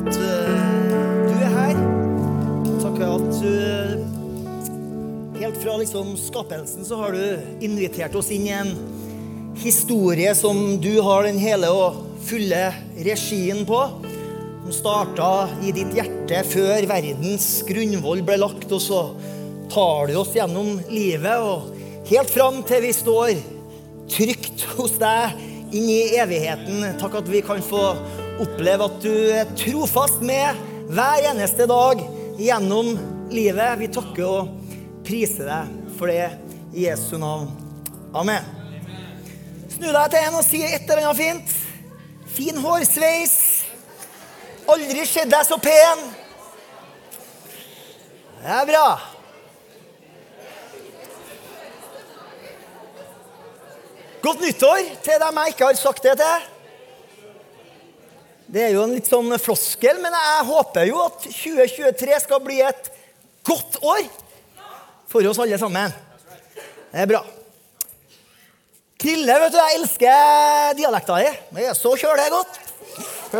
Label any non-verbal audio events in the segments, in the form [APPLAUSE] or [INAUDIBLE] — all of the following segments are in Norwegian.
at eh, du er her. Takker at du Helt fra liksom skapelsen så har du invitert oss inn i en historie som du har den hele og fulle regien på. Som starta i ditt hjerte før verdens grunnvoll ble lagt, og så tar du oss gjennom livet og helt fram til vi står trygt hos deg inn i evigheten. Takk at vi kan få oppleve at du er trofast med hver eneste dag gjennom livet. Vi takker og priser deg for det i Jesu navn. Amen. Snu deg til en og si et eller annet fint. Fin hårsveis. Aldri sett deg så pen. Det er bra. Godt nyttår til dem jeg ikke har sagt det til. Det er jo en litt sånn floskel, men jeg håper jo at 2023 skal bli et godt år for oss alle sammen. Det er bra. Krille, vet du, jeg elsker dialekta di. Så kjølig godt. [LAUGHS]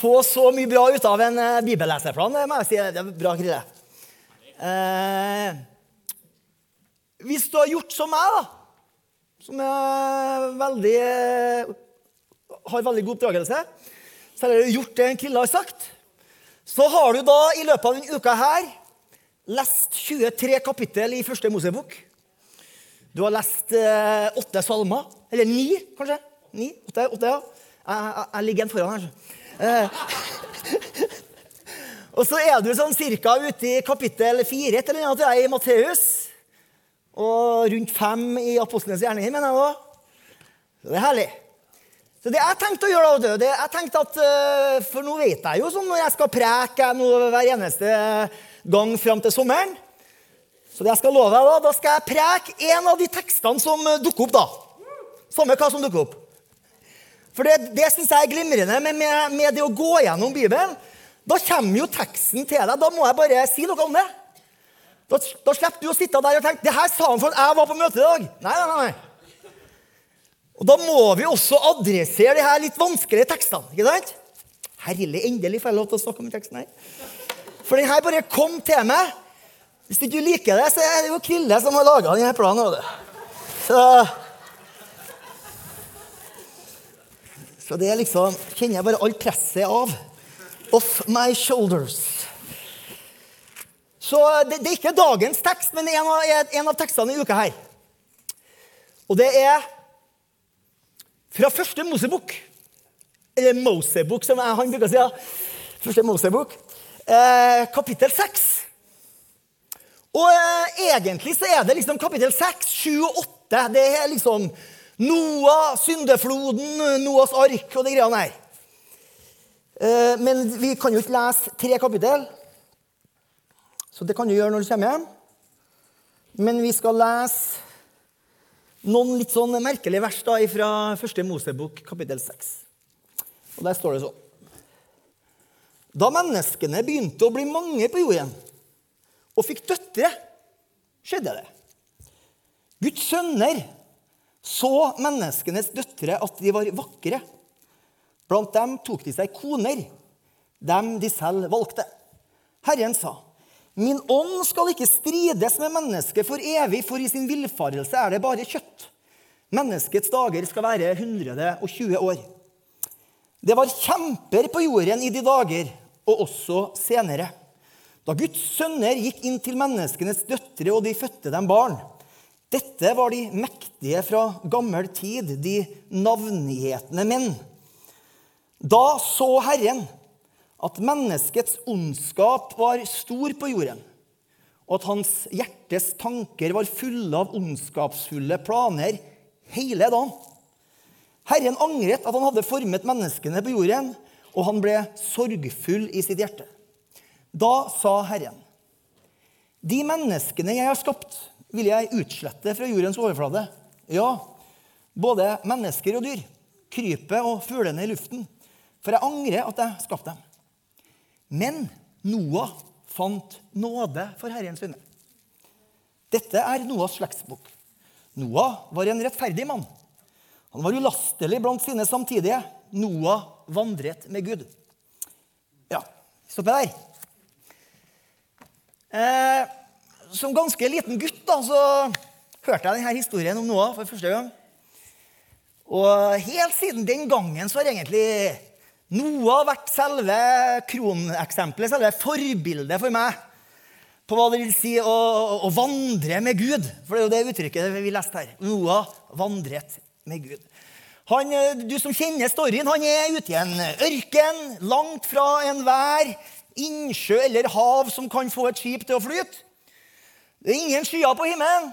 Få så mye bra ut av en bibelleserplan, det må jeg si. Det er bra, Krille. Eh, hvis du har gjort som meg, da, som er veldig, har veldig god oppdragelse, så har du gjort det en Krille har sagt, så har du da i løpet av denne uka her lest 23 kapittel i første Mosebok. Du har lest eh, åtte salmer. Eller ni, kanskje. Ni, åtte, åtte ja. Jeg, jeg, jeg ligger en foran her. Eh. [LAUGHS] og så er du sånn cirka ute i kapittel fire et eller annet i Matteus. Og rundt fem i apostlenes gjerninger, mener jeg da. Så det er herlig. Så det jeg tenkte å gjøre da, det, jeg tenkte at, eh, For nå vet jeg jo sånn når jeg skal preke noe hver eneste gang fram til sommeren. Så det jeg skal love deg da, da skal jeg preke en av de tekstene som dukker opp. da. Samme hva som dukker opp. For det, det syns jeg er glimrende med, med, med, det å gå gjennom Bibelen. Da kommer jo teksten til deg. Da må jeg bare si noe om det. Da, da slipper du å sitte der og tenke det her sa han for at jeg var på møte i dag. Nei, nei, nei. Og Da må vi også adressere de her litt vanskelige tekstene. ikke sant? Herlig, endelig får jeg lov til å snakke om teksten her. For den her bare kom til meg. Hvis ikke du liker det, så er det jo Krille som har laga denne planen. Så, så det er liksom Kjenner jeg bare alt presset av. Off my shoulders. Så det, det, er ikke dagens tekst, men en av, en av tekstene i uka her. Og det er fra første Mosebok. Eller Mosebok, som jeg, han bruker å si. Ja. Første Mosebok. Eh, kapittel 6. Og eh, egentlig så er det liksom kapittel 6, 7 og 8. Det er liksom Noah, syndefloden, Noahs ark og de greiene her. Eh, men vi kan jo ikke lese tre kapittel, så det kan du gjøre når du kommer hjem. Men vi skal lese noen litt sånn merkelige vers da, fra første Mosebok, kapittel 6. Og Der står det sånn Da menneskene begynte å bli mange på jorden og fikk døtre, skjedde det. Guds sønner så menneskenes døtre at de var vakre. Blant dem tok de seg koner, dem de selv valgte. Herren sa, Min ånd skal ikke strides med mennesket for evig, for i sin villfarelse er det bare kjøtt. Menneskets dager skal være 120 år. Det var kjemper på jorden i de dager, og også senere. Da Guds sønner gikk inn til menneskenes døtre, og de fødte dem barn. Dette var de mektige fra gammel tid, de navngjetne menn. Da så Herren at menneskets ondskap var stor på jorden, og at hans hjertes tanker var fulle av ondskapsfulle planer hele dagen. Herren angret at han hadde formet menneskene på jorden, og han ble sorgfull i sitt hjerte. Da sa Herren, de menneskene jeg har skapt, vil jeg utslette fra jordens overflate. Ja, både mennesker og dyr, krypet og fuglene i luften. For jeg angrer at jeg skapte dem. Men Noah fant nåde for Herrens øyne. Dette er Noahs slektsbok. Noah var en rettferdig mann. Han var ulastelig blant sine samtidige. Noah vandret med Gud. Ja, stopper der. Eh, som ganske liten gutt da, så hørte jeg denne historien om Noah for første gang. Og helt siden den gangen så har egentlig Noah har vært selve kroneksempelet, selve forbildet for meg på hva det vil si å, å, vandre med Gud. For det er jo det uttrykket vi leste her. Noah vandret med Gud. Han, du som kjenner storyen, han er ute i en ørken, langt fra enhver innsjø eller hav som kan få et skip til å flyte. Det er ingen skyer på himmelen.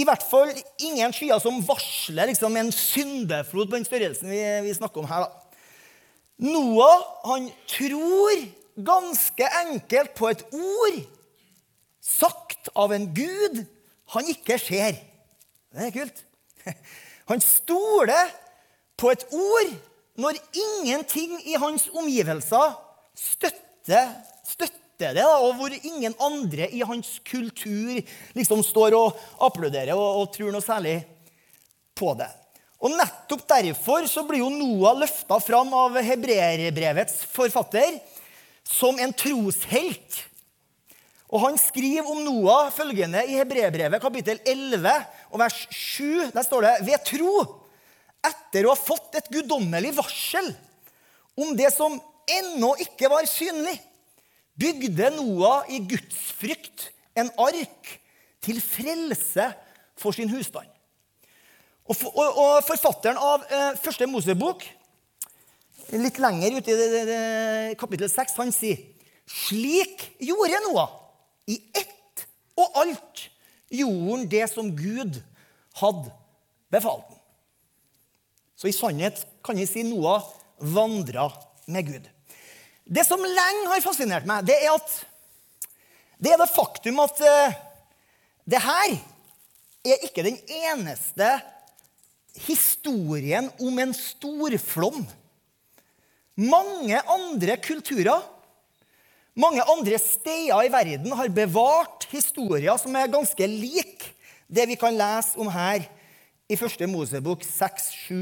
I hvert fall ingen skyer som varsler liksom, en syndeflod på den størrelsen vi, vi snakker om her. Da. Noah han tror ganske enkelt på et ord sagt av en gud han ikke ser. Det er kult. [LAUGHS] Han stoler på et ord når ingenting i hans omgivelser støtter, støtter det, og hvor ingen andre i hans kultur liksom står og applauderer og, og tror noe særlig på det. Og Nettopp derfor så blir jo Noah løfta fram av hebreerbrevets forfatter som en troshelt. Og Han skriver om Noah følgende i Hebreerbrevet kapittel 11 og vers 7. Der står det ved tro, etter å ha fått et guddommelig varsel om det som ennå ikke var synlig, bygde Noah i gudsfrykt en ark til frelse for sin husstand. Og, og, og forfatteren av eh, første Mosebok litt lenger ute i det, det, kapittel 6, han sier slik gjorde Noah. I ett og alt gjorde han det som Gud hadde befalt ham. Så i sannhet kan jeg si Noah vandra med Gud. Det som lenge har fascinert meg, det er at det er det faktum at uh, det her er ikke den eneste historien om en storflom mange andre kulturer, mange andre steder i verden har bevart historier som er ganske lik det vi kan lese om her i første Mosebok 6, 7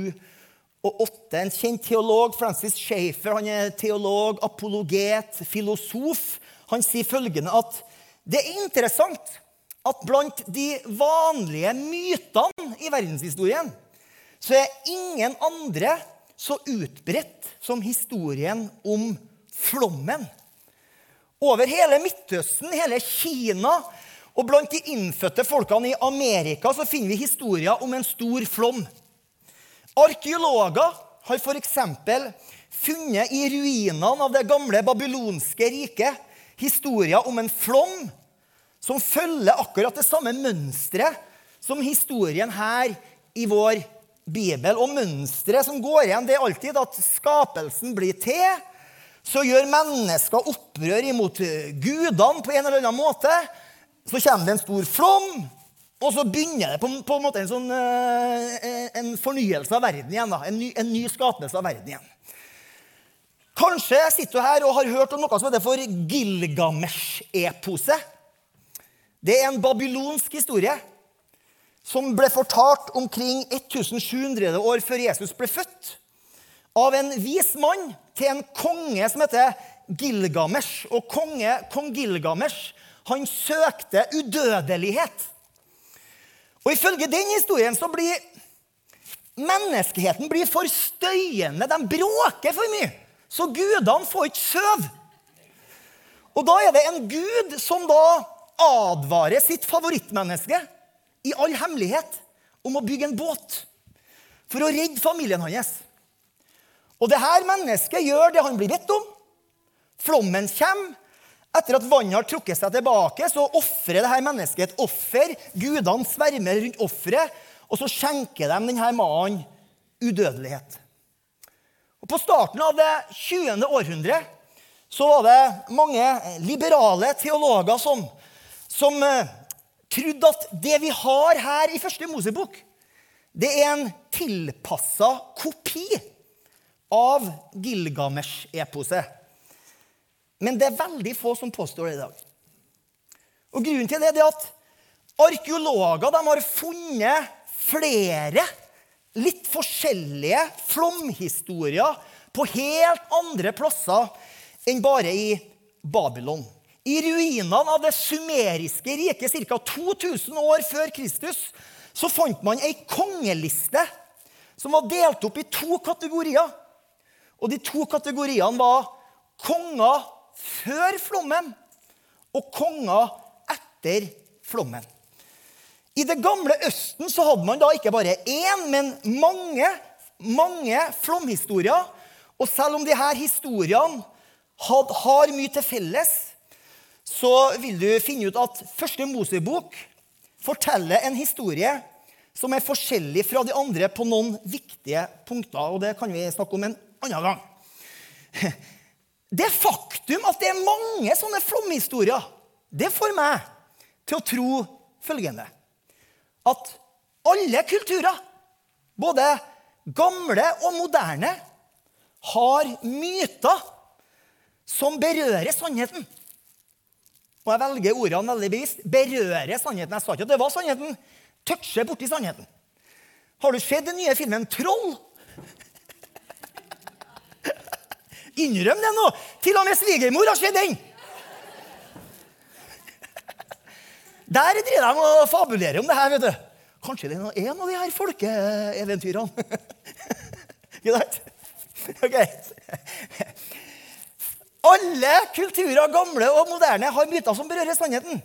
og 8. En kjent teolog, Francis Schaefer, han er teolog, apologet, filosof. Han sier følgende at det er interessant at blant de vanlige mytene i verdenshistorien så er ingen andre så utbredt som historien om flommen. Over hele Midtøsten, hele Kina og blant de innfødte folkene i Amerika så finner vi historier om en stor flom. Arkeologer har f.eks. funnet i ruinene av det gamle babylonske riket historier om en flom som følger akkurat det samme mønsteret som historien her i vår Bibel. Og mønsteret som går igjen, det er alltid at skapelsen blir til. Så gjør mennesker opprør imot gudene på en eller annen måte. Så kommer det en stor flom, og så begynner det på, på en måte en, sånn, eh, en fornyelse av verden igjen. Da. En, ny, en ny skapelse av verden igjen. Kanskje sitter du her og har hørt om noe som heter for Gilgamesh-eposet. Det er en babylonsk historie som ble fortalt omkring 1700 år før Jesus ble født, av en vis mann til en konge som heter Gilgamesh. Og konge, kong Gilgamesh han søkte udødelighet. Og Ifølge den historien så blir menneskeheten blir for støyende. De bråker for mye. Så gudene får ikke sove. Og da er det en gud som da advarer sitt favorittmenneske i all hemmelighet om å bygge en båt for å redde familien hans. Og det her mennesket gjør det han blir bedt om. Flommen kommer. Etter at vannet har trukket seg tilbake, så ofrer dette mennesket et offer. Gudene svermer rundt offeret, og så skjenker de denne mannen udødelighet. Og På starten av det 20. århundre så var det mange liberale teologer som, som eh, trodde at det vi har her i første Mosebok, det er en tilpassa kopi av Gilgamesh-eposet. Men det er veldig få som påstår det i dag. Og Grunnen til det er at arkeologer har funnet flere litt forskjellige flomhistorier på helt andre plasser enn bare i Babylon. I ruinene av det sumeriske riket ca. 2000 år før Kristus så fant man ei kongeliste som var delt opp i to kategorier. Og de to kategoriene var konger før flommen og konger etter flommen. I det gamle Østen så hadde man da ikke bare én, men mange, mange flomhistorier. Og selv om disse historiene had, har mye til felles, så vil du finne ut at første Mosebok forteller en historie som er forskjellig fra de andre på noen viktige punkter. Og det kan vi snakke om en annen gang. Det faktum at det er mange sånne flomhistorier, det får meg til å tro følgende At alle kulturer, både gamle og moderne, har myter som berører sannheten. Og jeg velger ordene veldig bevisst. Berører sannheten. Jeg sa ikke at det var sannheten. Toucher borti sannheten. Har du sett den nye filmen 'Troll'? [LAUGHS] Innrøm det nå! Til og med svigermor har sett den! Der driver de og fabulerer om det her. vet du. Kanskje det er en av de her folkeeventyrene. [LAUGHS] ok. Alle kulturer, gamle og moderne, har myter som berører sannheten.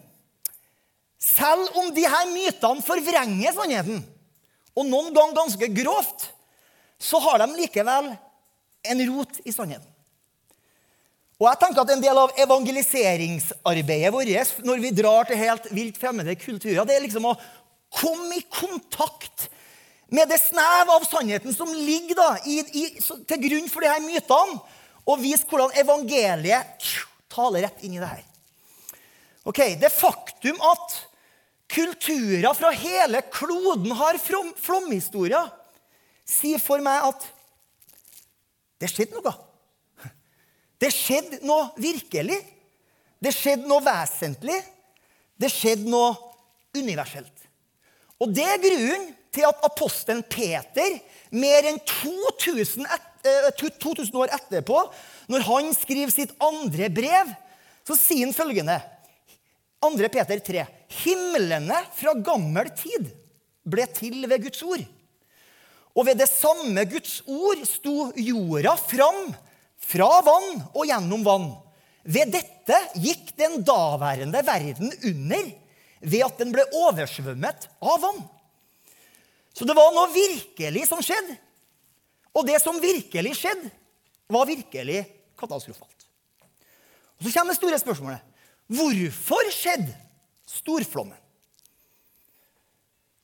Selv om de her mytene forvrenger sannheten, og noen ganger ganske grovt, så har de likevel en rot i sannheten. Og jeg tenker at En del av evangeliseringsarbeidet vårt når vi drar til helt vilt fremmede kulturer, det er liksom å komme i kontakt med det snev av sannheten som ligger da, i, i, til grunn for de her mytene, og vise hvordan evangeliet taler rett inn i det her. Ok, Det faktum at kulturer fra hele kloden har flomhistorier, sier for meg at det skjedde noe. Det skjedde noe virkelig. Det skjedde noe vesentlig. Det skjedde noe universelt. Og det er grunnen til at apostelen Peter mer enn 2000, et, 2000 eh, år etterpå, når han skriver sitt andre brev, så sier han følgende 2. Peter 3.: Himlene fra gammel tid ble til ved Guds ord. Og ved det samme Guds ord sto jorda fram fra vann og gjennom vann. Ved dette gikk den daværende verden under ved at den ble oversvømmet av vann. Så det var noe virkelig som skjedde. Og det som virkelig skjedde, var virkelig katastrofalt. Og Så kommer det store spørsmålet. Hvorfor skjedde storflommen?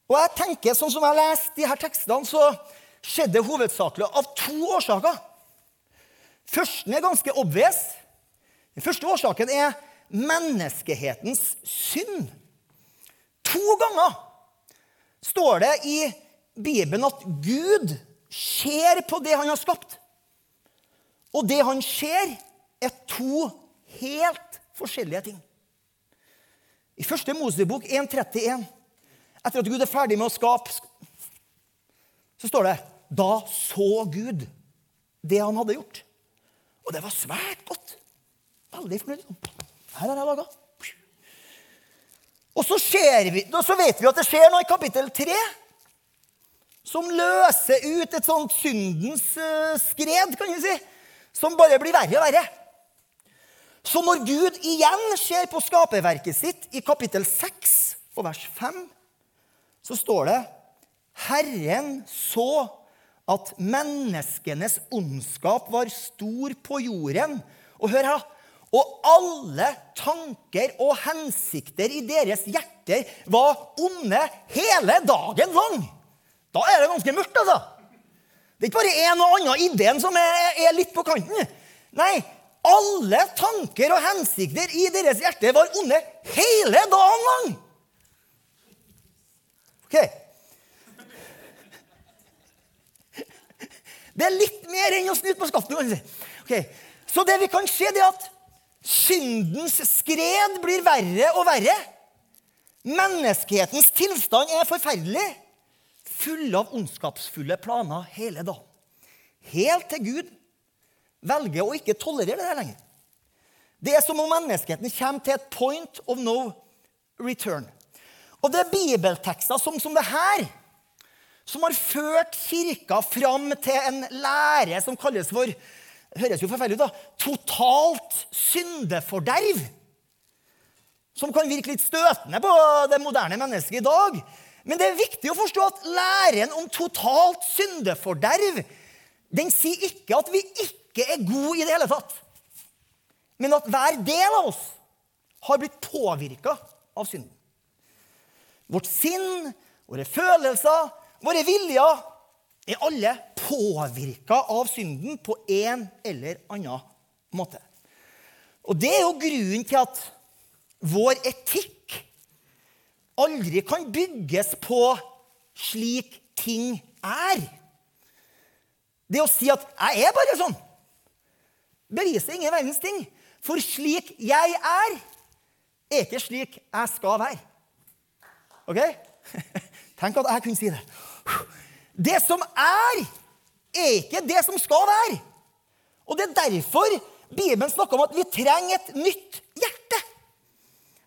Og jeg tenker, sånn som jeg leste de her tekstene, så skjedde det hovedsakelig av to årsaker. Førsten er ganske obvious. Den første årsaken er menneskehetens synd. To ganger står det i Bibelen at Gud ser på det han har skapt. Og det han ser, er to helt forskjellige ting. I første Mosebok 1.31, etter at Gud er ferdig med å skape, så står det Da så Gud det han hadde gjort. Og det var svært godt. Veldig fornøyd. Her har jeg laga. Og så, vi, så, vet vi at det skjer noe i kapittel 3 som løser ut et sånt syndens uh, skred, kan vi si, som bare blir verre og verre. Så når Gud igjen ser på skaperverket sitt i kapittel 6 og vers 5, så står det Herren så at menneskenes ondskap var stor på jorden. Og hør her, og alle tanker og hensikter i deres hjerter var onde hele dagen lang. Da er det ganske mørkt, altså. Det er ikke bare en og annen ideen som er, er litt på kanten. Nei, alle tanker og hensikter i deres hjerte var onde hele dagen lang. Ok, Det er litt mer enn å snyte på skatten. Okay. Så det vi kan se, det er at syndens skred blir verre og verre. Menneskehetens tilstand er forferdelig. Fulle av ondskapsfulle planer hele dagen. Helt til Gud velger å ikke tolerere det lenger. Det er som om menneskeheten kommer til et point of no return. Og det er bibeltekster som, som det her som har ført kirka fram til en lære som kalles for høres jo forferdelig ut da, totalt syndeforderv. Som kan virke litt støtende på det moderne mennesket i dag. Men det er viktig å forstå at læren om totalt syndeforderv den sier ikke at vi ikke er gode i det hele tatt, men at hver del av oss har blitt påvirka av synden. Vårt sinn, våre følelser, våre viljer er alle påvirka av synden på en eller annen måte. Og det er jo grunnen til at vår etikk aldri kan bygges på slik ting er. Det å si at 'jeg er bare sånn', beviser ingen verdens ting. For slik jeg er, er ikke slik jeg skal være. OK? [LAUGHS] Tenk at jeg kunne si det. Det som er, er ikke det som skal være. Og det er derfor Bibelen snakker om at vi trenger et nytt hjerte.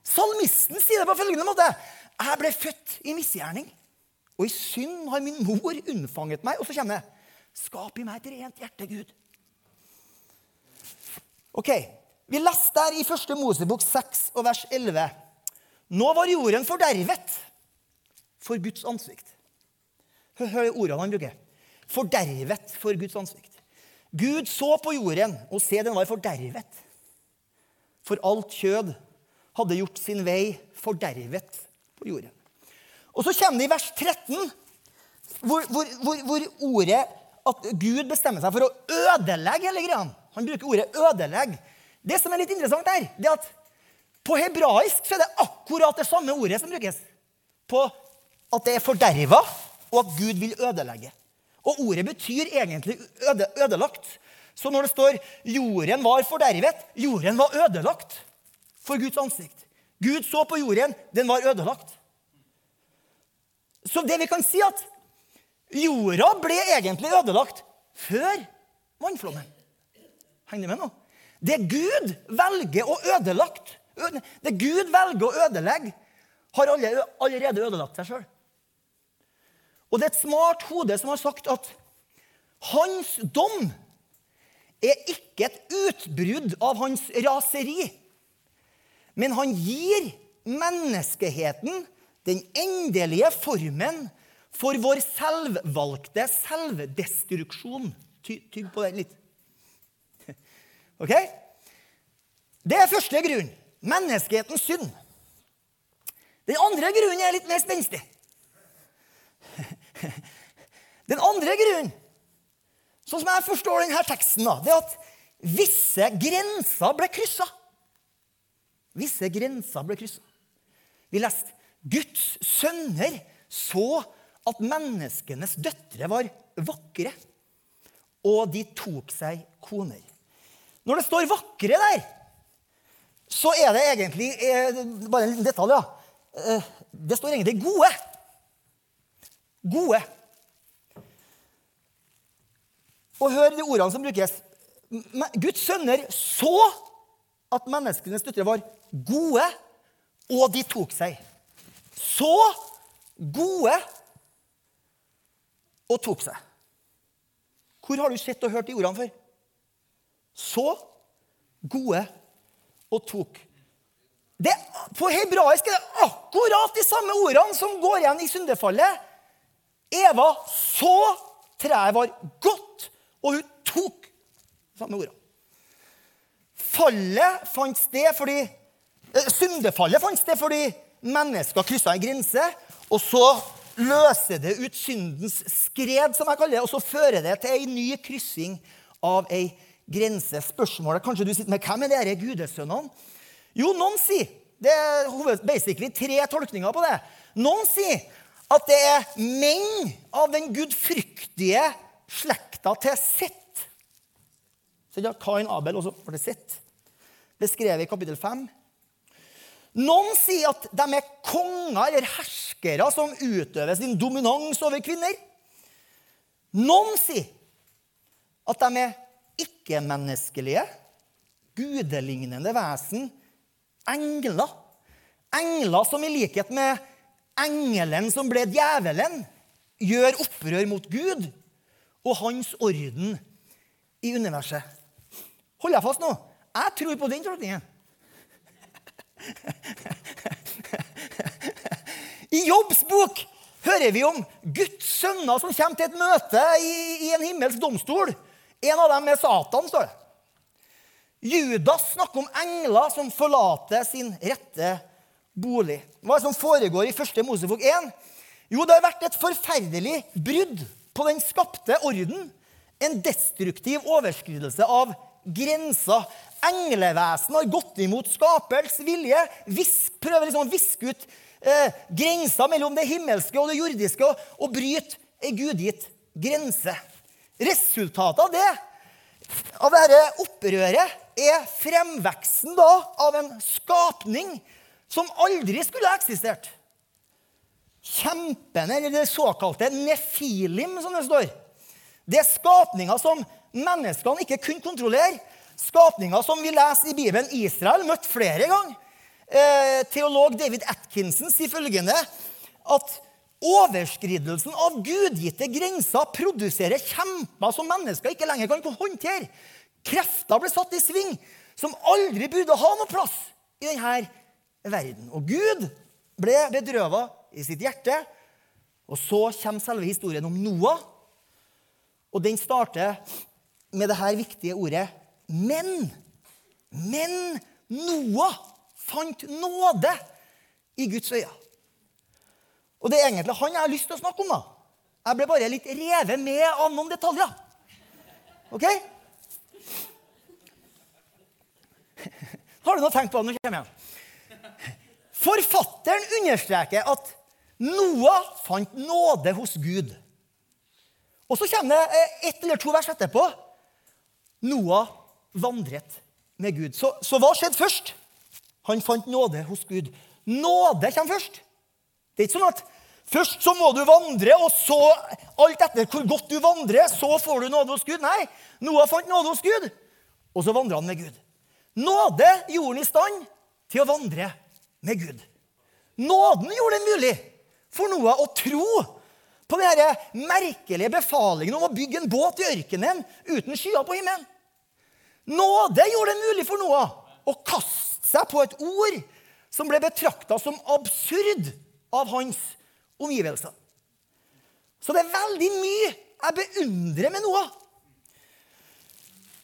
Salmisten sier det på følgende måte. Jeg ble født i misgjerning, og i synd har min mor unnfanget meg. Og så kommer det Skap i meg et rent hjerte, Gud. Ok, Vi leste der i 1. Mosebok 6 og vers 11. Nå var jorden fordervet for Guds ansikt. Hør ordene han bruker. Fordervet for Guds ansikt. Gud så på jorden, og se, den var fordervet. For alt kjød hadde gjort sin vei fordervet på jorden. Og så kommer det i vers 13, hvor, hvor, hvor, hvor ordet at Gud bestemmer seg for å ødelegge hele greia. Han bruker ordet 'ødelegge'. Det som er litt interessant her, det er at på hebraisk så er det akkurat det samme ordet som brukes. På at det er forderva, og at Gud vil ødelegge. Og ordet betyr egentlig øde, ødelagt. Så når det står 'jorden var fordervet', jorden var ødelagt for Guds ansikt. Gud så på jorden, den var ødelagt. Så det vi kan si, at jorda ble egentlig ødelagt før vannflommen. Henger du med nå? Det Gud velger å ødelagt, det Gud velger å ødelegge, har allerede ødelagt seg sjøl. Og det er et smart hode som har sagt at hans dom er ikke et utbrudd av hans raseri. Men han gir menneskeheten den endelige formen for vår selvvalgte selvdestruksjon. Tygg på den litt. [LAUGHS] Ok? Det er første grunn. Menneskehetens synd. Den andre grunnen er litt mer spenstig. [LAUGHS] Den andre grunnen, sånn som jeg forstår denne teksten, det er at visse grenser ble kryssa. Visse grenser ble kryssa. Vi leste Guds sønner så at menneskenes døtre var vakre, og de tok seg koner. Når det står 'vakre' der, så er det egentlig eh, Bare en liten detalj, ja. Eh, det står egentlig 'gode' gode. Og hør de ordene som brukes. Guds sønner så at menneskenes døtre var gode, og de tok seg. Så gode og tok seg. Hvor har du sett og hørt de ordene før? Så gode og tok. Det, på hebraisk er det akkurat de samme ordene som går igjen i syndefallet Eva så treet var godt, og hun tok samme ordene. Fallet fant sted fordi eh, Syndefallet fant sted fordi mennesker kryssa en grense. Og så løser det ut syndens skred, som jeg kaller det, og så fører det til ei ny kryssing av ei grense. Spørsmålet kanskje du sitter med hvem er disse gudesønnene? Jo, noen sier Det er basically tre tolkninger på det. Noen sier at det er menn av den gudfryktige slekta til Sett. Så ja, Kain Abel også ble Sett. Beskrevet i kapittel 5. Noen sier at de er konger eller herskere som utøver sin dominans over kvinner. Noen sier at de er ikke-menneskelige, gudelignende vesen, engler. Engler som i likhet med engelen som ble djevelen, gjør opprør mot Gud og hans orden i universet. Hold deg fast nå. Jeg tror på den tolkningen. I Jobbs bok hører vi om Guds sønner som kommer til et møte i, i en himmelsk domstol. En av dem er Satan, står det. Judas snakker om engler som forlater sin rette bolig. Hva er det som foregår i første Mosebok 1? Jo, det har vært et forferdelig brudd på den skapte orden. En destruktiv overskridelse av grenser. Englevesen har gått imot skapels vilje. Visk, prøver liksom å viske ut eh, grensa mellom det himmelske og det jordiske og, og bryte ei gudgitt grense. Resultatet av det, av dette opprøret, er fremveksten da av en skapning som aldri skulle ha eksistert. Kjempene, eller det såkalte nefilim, som det står. Det er skapninger som menneskene ikke kunne kontrollere. Skapninger som vi leser i Bibelen Israel møtte flere ganger. Eh, teolog David Atkinson sier følgende at overskridelsen av gudgitte grenser produserer kjemper som mennesker ikke lenger kan håndtere. Krefter ble satt i sving som aldri burde ha noe plass i denne verden. Og Gud ble bedrøva i sitt hjerte. Og så kommer selve historien om Noah. Og den starter med det her viktige ordet 'men'. Men Noah fant nåde i Guds øyne. Og det er egentlig han jeg har lyst til å snakke om. da. Jeg ble bare litt revet med av noen detaljer. Ok? Har du noe tenkt på det? Nå kommer jeg. Forfatteren understreker at Noah fant nåde hos Gud. Og så kommer det eh, ett eller to vers etterpå. Noah vandret med Gud. Så, så hva skjedde først? Han fant nåde hos Gud. Nåde kommer først. Det er ikke sånn at først så må du vandre, og så, alt etter hvor godt du vandrer, så får du nåde hos Gud. Nei, Noah fant nåde hos Gud, og så vandra han med Gud. Nåde gjorde han i stand til å vandre med Gud. Nåden gjorde det mulig for Noah å tro på denne merkelige befalingen om å bygge en båt i ørkenen uten skyer på himmelen. Nåde gjorde det mulig for Noah å kaste seg på et ord som ble betrakta som absurd av hans omgivelser. Så det er veldig mye jeg beundrer med Noah.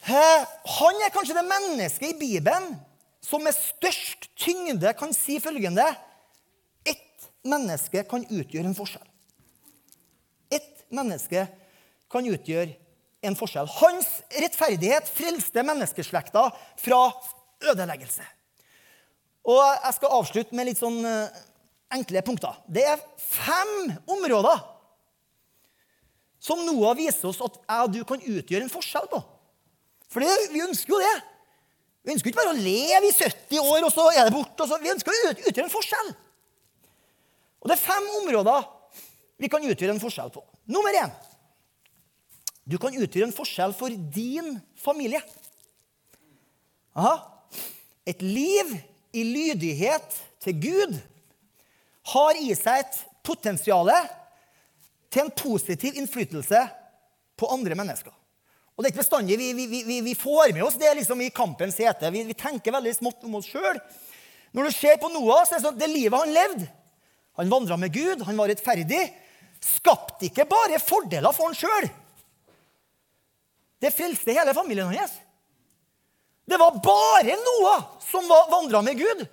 Han er kanskje det mennesket i Bibelen som med størst tyngde kan si følgende Ett menneske kan utgjøre en forskjell. Ett menneske kan utgjøre en forskjell. Hans rettferdighet frelste menneskeslekta fra ødeleggelse. Og Jeg skal avslutte med litt sånn eh, enkle punkter. Det er fem områder som Noah viser oss at jeg og du kan utgjøre en forskjell på. For vi ønsker jo det. Vi ønsker ikke bare å leve i 70 år, og så er det borte. Vi ønsker å utgjøre en forskjell. Og det er fem områder vi kan utgjøre en forskjell på. Nummer én du kan utgjøre en forskjell for din familie. Aha. Et liv i lydighet til Gud har i seg et potensial til en positiv innflytelse på andre mennesker. Og det er ikke bestandig vi, vi, vi, vi får med oss det liksom i kampens hete. Vi, tenker veldig smått om oss sjøl. Når du ser på Noah, så er det sånn det livet han levde Han vandra med Gud, han var rettferdig. Skapte ikke bare fordeler for han sjøl. Det frelste hele familien hans. Det var bare Noah som vandra med Gud.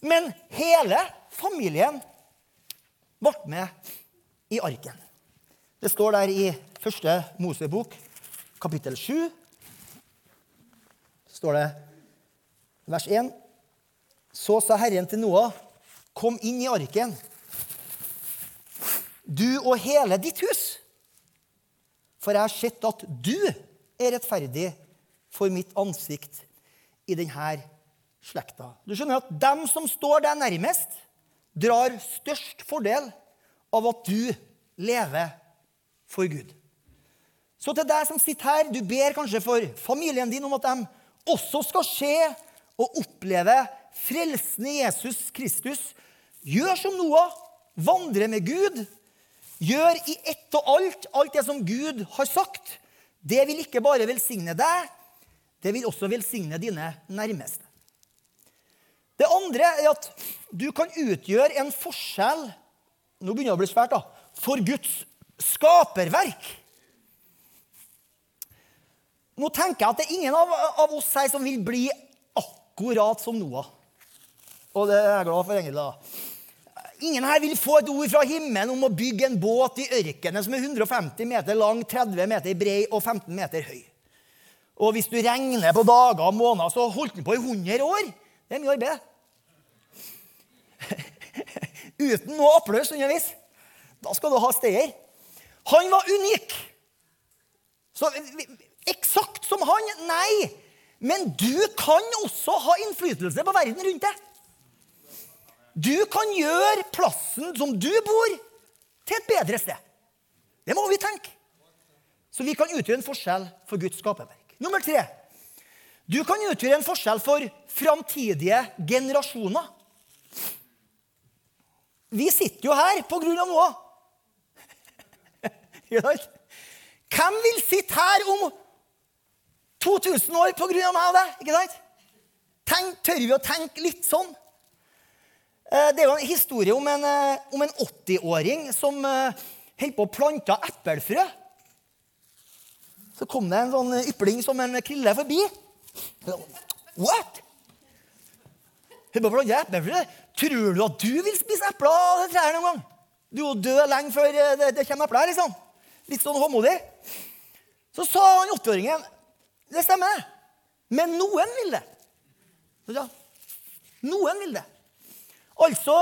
Men hele familien ble med i arken. Det står der i første Mosebok kapittel 7 står det vers 1. Så sa Herren til Noah, kom inn i arken, du og hele ditt hus. For jeg har sett at du er rettferdig for mitt ansikt i denne slekta. Du skjønner at dem som står deg nærmest, drar størst fordel av at du lever for Gud. Så til deg som sitter her, du ber kanskje for familien din om at de også skal se og oppleve frelsen i Jesus Kristus. Gjør som Noah. Vandre med Gud. Gjør i ett og alt alt det som Gud har sagt. Det vil ikke bare velsigne deg, det vil også velsigne dine nærmeste. Det andre er at du kan utgjøre en forskjell nå begynner det å bli svært da, for Guds skaperverk. Nå tenker jeg at det er ingen av, av oss her som vil bli akkurat som Noah. Og det er jeg glad for, egentlig. da. Ingen her vil få et ord fra himmelen om å bygge en båt i ørkenen som er 150 meter lang, 30 meter brei og 15 meter høy. Og hvis du regner på dager og måneder, så holdt den på i 100 år. Det er mye arbeid. [LAUGHS] Uten noe applaus underveis. Da skal du ha steder. Han var unik. Så Eksakt som han? Nei. Men du kan også ha innflytelse på verden rundt deg. Du kan gjøre plassen som du bor, til et bedre sted. Det må vi tenke. Så vi kan utgjøre en forskjell for Guds skaperverk. Nummer tre. Du kan utgjøre en forskjell for framtidige generasjoner. Vi sitter jo her på grunn av noe. [LAUGHS] Hvem vil sitte her om 2000 år på grunn av meg og deg? Ikke sant? Tenk, tør vi å tenke litt sånn? Eh, det er jo en historie om en, om en 80-åring som eh, holdt på å plante eplefrø. Så kom det en sånn ypling som en krille forbi. What? Holdt på å plante eplefrø? Tror du at du vil spise epler av det treet noen gang? Du er død lenge før det, det kommer epler. liksom. Litt sånn håndmodig. Så sa han 80-åringen det stemmer, men noen vil det. Så Ja, noen vil det. Altså,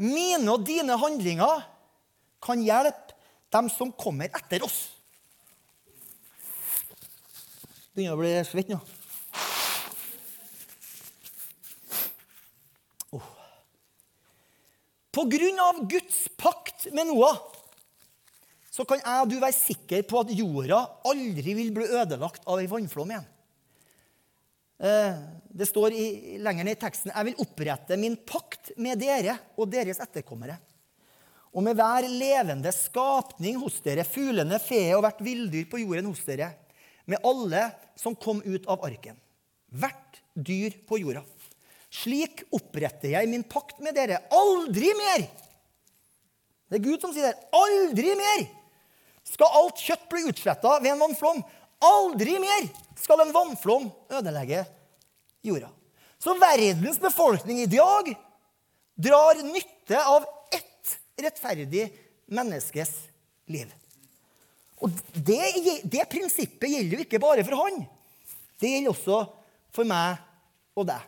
mine og dine handlinger kan hjelpe dem som kommer etter oss. Begynner å bli svett nå. På grunn av Guds pakt med Noah så kan jeg og du være sikre på at jorda aldri vil bli ødelagt av ei vannflom igjen. Eh, det står i, lenger ned i teksten jeg vil opprette min pakt med dere og deres etterkommere. Og med hver levende skapning hos dere, fuglene, fe og hvert villdyr på jorden hos dere. Med alle som kom ut av arken. Hvert dyr på jorda. Slik oppretter jeg min pakt med dere. Aldri mer! Det er Gud som sier det. Aldri mer skal alt kjøtt bli utsletta ved en vannflom. Aldri mer skal en vannflom ødelegge jorda. Så verdens befolkning i dag drar nytte av ett rettferdig menneskes liv. Og det, det prinsippet gjelder jo ikke bare for han. Det gjelder også for meg og deg.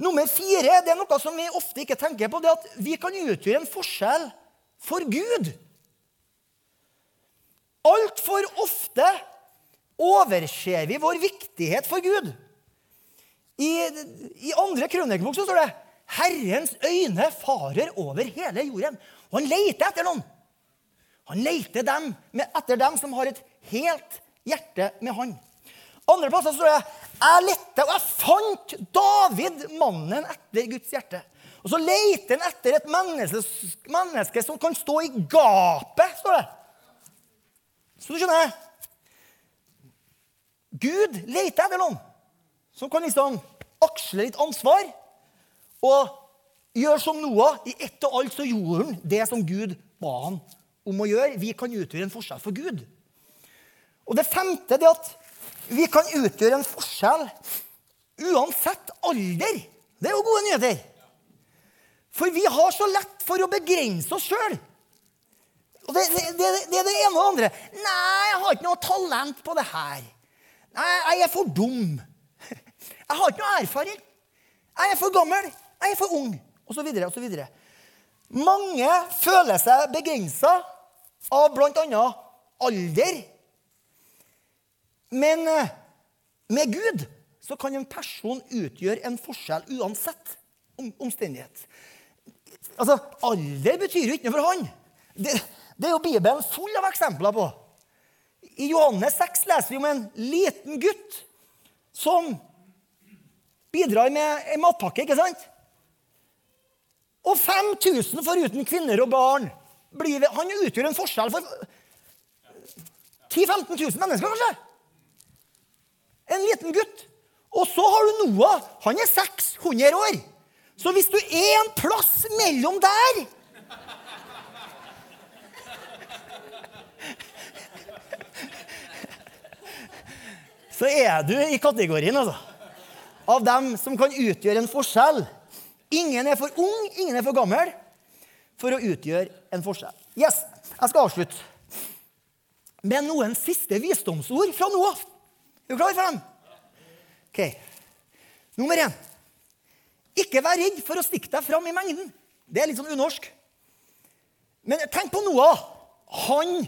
Nummer fire det er noe som vi ofte ikke tenker på. det at Vi kan utgjøre en forskjell for Gud. Altfor ofte overser vi vår viktighet for Gud. I, i andre krønikebok så står det Herrens øyne farer over hele jorden. Og han leter etter noen. Han leter dem, etter dem som har et helt hjerte med han. Andre plasser står det jeg lette, og jeg fant David, mannen etter Guds hjerte. Og så leter han etter et menneske, menneske, som kan stå i gapet, står det. Så du skjønner Gud leter etter noen som kan liksom aksle litt ansvar og gjøre som Noah. I ett og alt så gjorde han det som Gud ba han om å gjøre. Vi kan utgjøre en forskjell for Gud. Og det femte er at vi kan utgjøre en forskjell uansett alder. Det er jo gode nyheter. For vi har så lett for å begrense oss sjøl. Og det, det, det, det, er det ene og det andre. 'Nei, jeg har ikke noe talent på det her.' 'Nei, jeg er for dum.' 'Jeg har ikke noe erfaring.' 'Jeg er for gammel.' 'Jeg er for ung.' Og så videre og så videre. Mange føler seg begrensa av bl.a. alder men eh, med Gud så kan en person utgjøre en forskjell uansett om, omstendighet. Altså, Alder betyr jo ikke noe for han. Det, det er jo Bibelen full av eksempler på. I Johannes 6 leser vi om en liten gutt som bidrar med en matpakke. ikke sant? Og 5000 foruten kvinner og barn. Blir, han utgjør en forskjell for 10 000-15 000 mennesker, kanskje. En liten gutt. Og så har du Noah. Han er 600 år. Så hvis du er en plass mellom der Så er du i kategorien, altså. Av dem som kan utgjøre en forskjell. Ingen er for ung, ingen er for gammel for å utgjøre en forskjell. Yes, Jeg skal avslutte med noen siste visdomsord fra Noah. Er du klar for dem? Ok. Nummer én. Ikke vær redd for å stikke deg fram i mengden. Det er litt sånn unorsk. Men tenk på Noah. Han,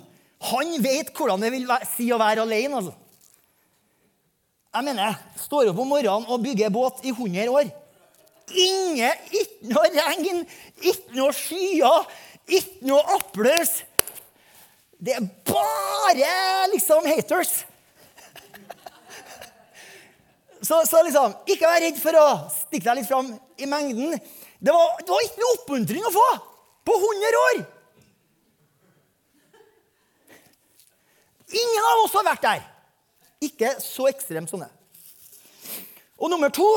han vet hvordan det vil si å være alene. altså. Jeg mener, står opp om morgenen og bygger båt i 100 år. Ingen, ikke noe regn, ikke noe skyer, ikke noe applaus. Det er bare liksom haters. Så, så, liksom, ikke vær redd for å stikke deg litt fram i mengden. Det var, det var ikke noe oppmuntring å få på 100 år! Ingen av oss har vært der. Ikke så ekstremt som det. Og nummer to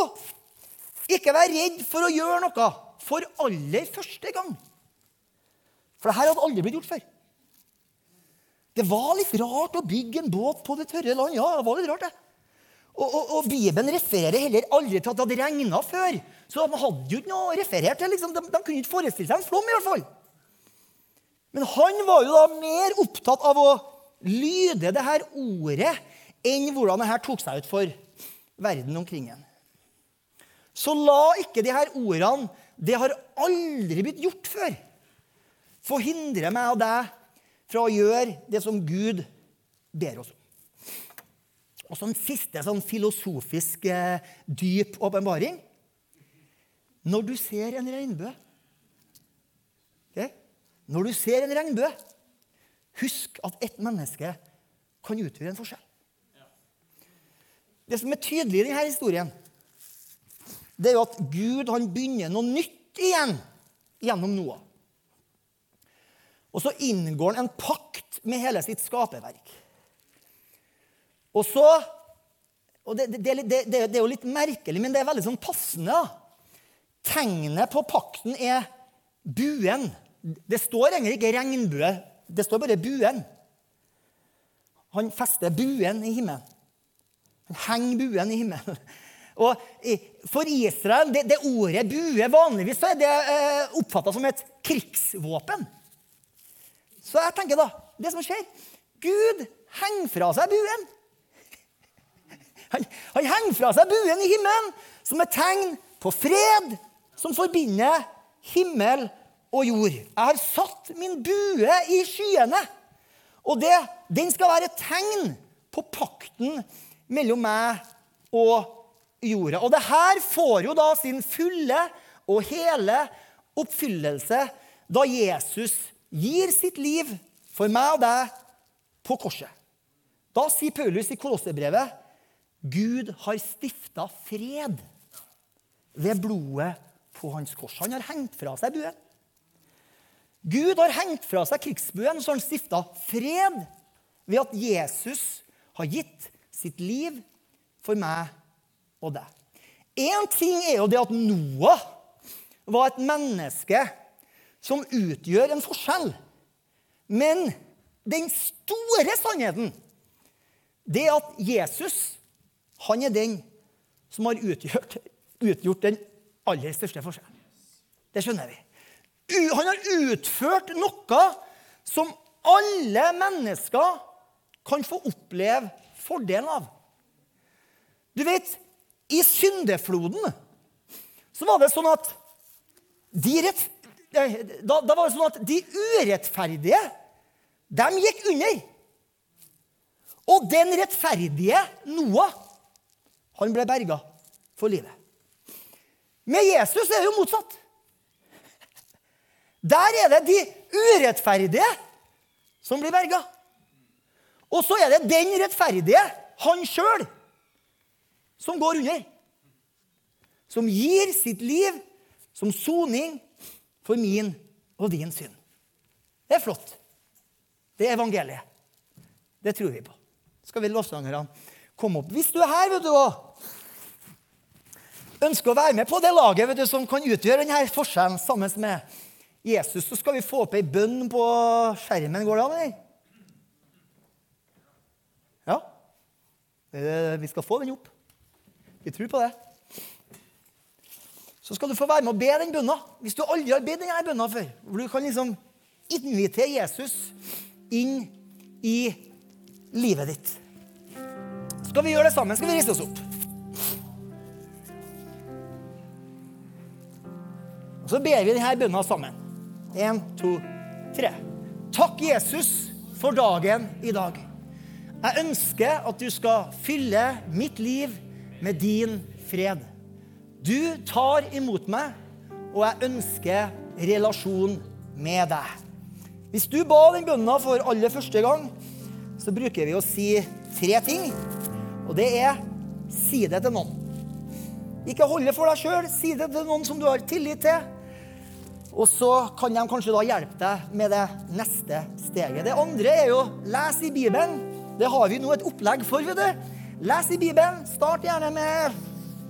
ikke vær redd for å gjøre noe for aller første gang. For det her hadde aldri blitt gjort før. Det var litt rart å bygge en båt på det tørre land. Ja, det var litt rart, det. Og, og, og, Bibelen refererer heller aldri til at det hadde regna før. Så de hadde jo ikke noe å referere til. Liksom. De, de, kunne ikke forestille seg en flom. i hvert fall. Men han var jo da mer opptatt av å lyde det her ordet enn hvordan det her tok seg ut for verden omkring en. Så la ikke de her ordene Det har aldri blitt gjort før. Forhindre meg og deg fra å gjøre det som Gud ber oss om. Og så en siste sånn filosofisk eh, dyp åpenbaring. Når du ser en regnbue okay? Når du ser en regnbue, husk at ett menneske kan utgjøre en forskjell. Det som er tydelig i denne historien, det er jo at Gud han begynner noe nytt igjen gjennom Noah. Og så inngår han en pakt med hele sitt skaperverk. Og så og det, det, det, det, er jo litt merkelig, men det er veldig sånn passende. da. Tegnet på pakten er buen. Det står egentlig ikke regnbue. Det står bare buen. Han fester buen i himmelen. Han henger buen i himmelen. Og For Israel det, det ordet bue vanligvis så er det eh, oppfatta som et krigsvåpen. Så jeg tenker da, det som skjer Gud henger fra seg buen. [LAUGHS] Han, han henger fra seg buen i himmelen som et tegn på fred som forbinder himmel og jord. Jeg har satt min bue i skyene. Og det, den skal være et tegn på pakten mellom meg og jorda. Og det her får jo da sin fulle og hele oppfyllelse da Jesus gir sitt liv for meg og deg på korset. Da sier Paulus i Kolosserbrevet Gud har stifta fred ved blodet på hans kors. Han har hengt fra seg buen. Gud har hengt fra seg krigsbuen, så han stifta fred ved at Jesus har gitt sitt liv for meg og deg. Én ting er jo det at Noah var et menneske som utgjør en forskjell. Men den store sannheten det er at Jesus han er den som har utgjort, utgjort den aller største forskjellen. Det skjønner vi. Han har utført noe som alle mennesker kan få oppleve fordelen av. Du vet, i syndefloden så var det sånn at de, rett, da, da var det sånn at de urettferdige, de gikk under. Og den rettferdige Noah Han ble berga for livet. Med Jesus er det jo motsatt. Der er det de urettferdige som blir berga. Og så er det den rettferdige, han sjøl, som går under. Som gir sitt liv som soning for min og din synd. Det er flott. Det er evangeliet. Det tror vi på. Skal vi lovsangerne komme opp? Hvis du er her vet du, og ønsker å være med på det laget vet du, som kan utgjøre denne forskjellen sammen med Jesus, så skal vi få opp ei bønn på skjermen. Går det an, eller? Vi skal få den opp. Vi tror på det. Så skal du få være med å be den bønna. Hvis du aldri har bedt denne bønna før. Hvor du kan liksom invitere Jesus inn i livet ditt. Skal vi gjøre det sammen? Skal vi riste oss opp? Og Så ber vi denne bønna sammen. Én, to, tre. Takk, Jesus, for dagen i dag. Jeg ønsker at du skal fylle mitt liv med din fred. Du tar imot meg, og jeg ønsker relasjon med deg. Hvis du ba den bønna for aller første gang, så bruker vi å si tre ting. Og det er si det til noen. Ikke hold det for deg sjøl. Si det til noen som du har tillit til. Og så kan de kanskje da hjelpe deg med det neste steget. Det andre er jo les i Bibelen. Det har vi nå et opplegg for. vet du. Les i Bibelen. Start gjerne med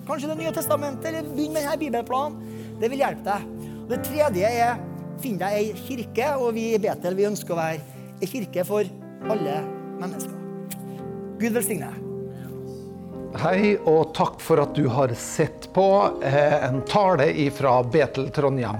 kanskje Det nye testamentet, eller begynn med denne bibelplanen. Det vil hjelpe deg. Og det tredje er finn deg ei kirke, og vi i Betel vi ønsker å være ei kirke for alle mennesker. Gud velsigne deg. Hei, og takk for at du har sett på eh, en tale fra Betel Trondheim.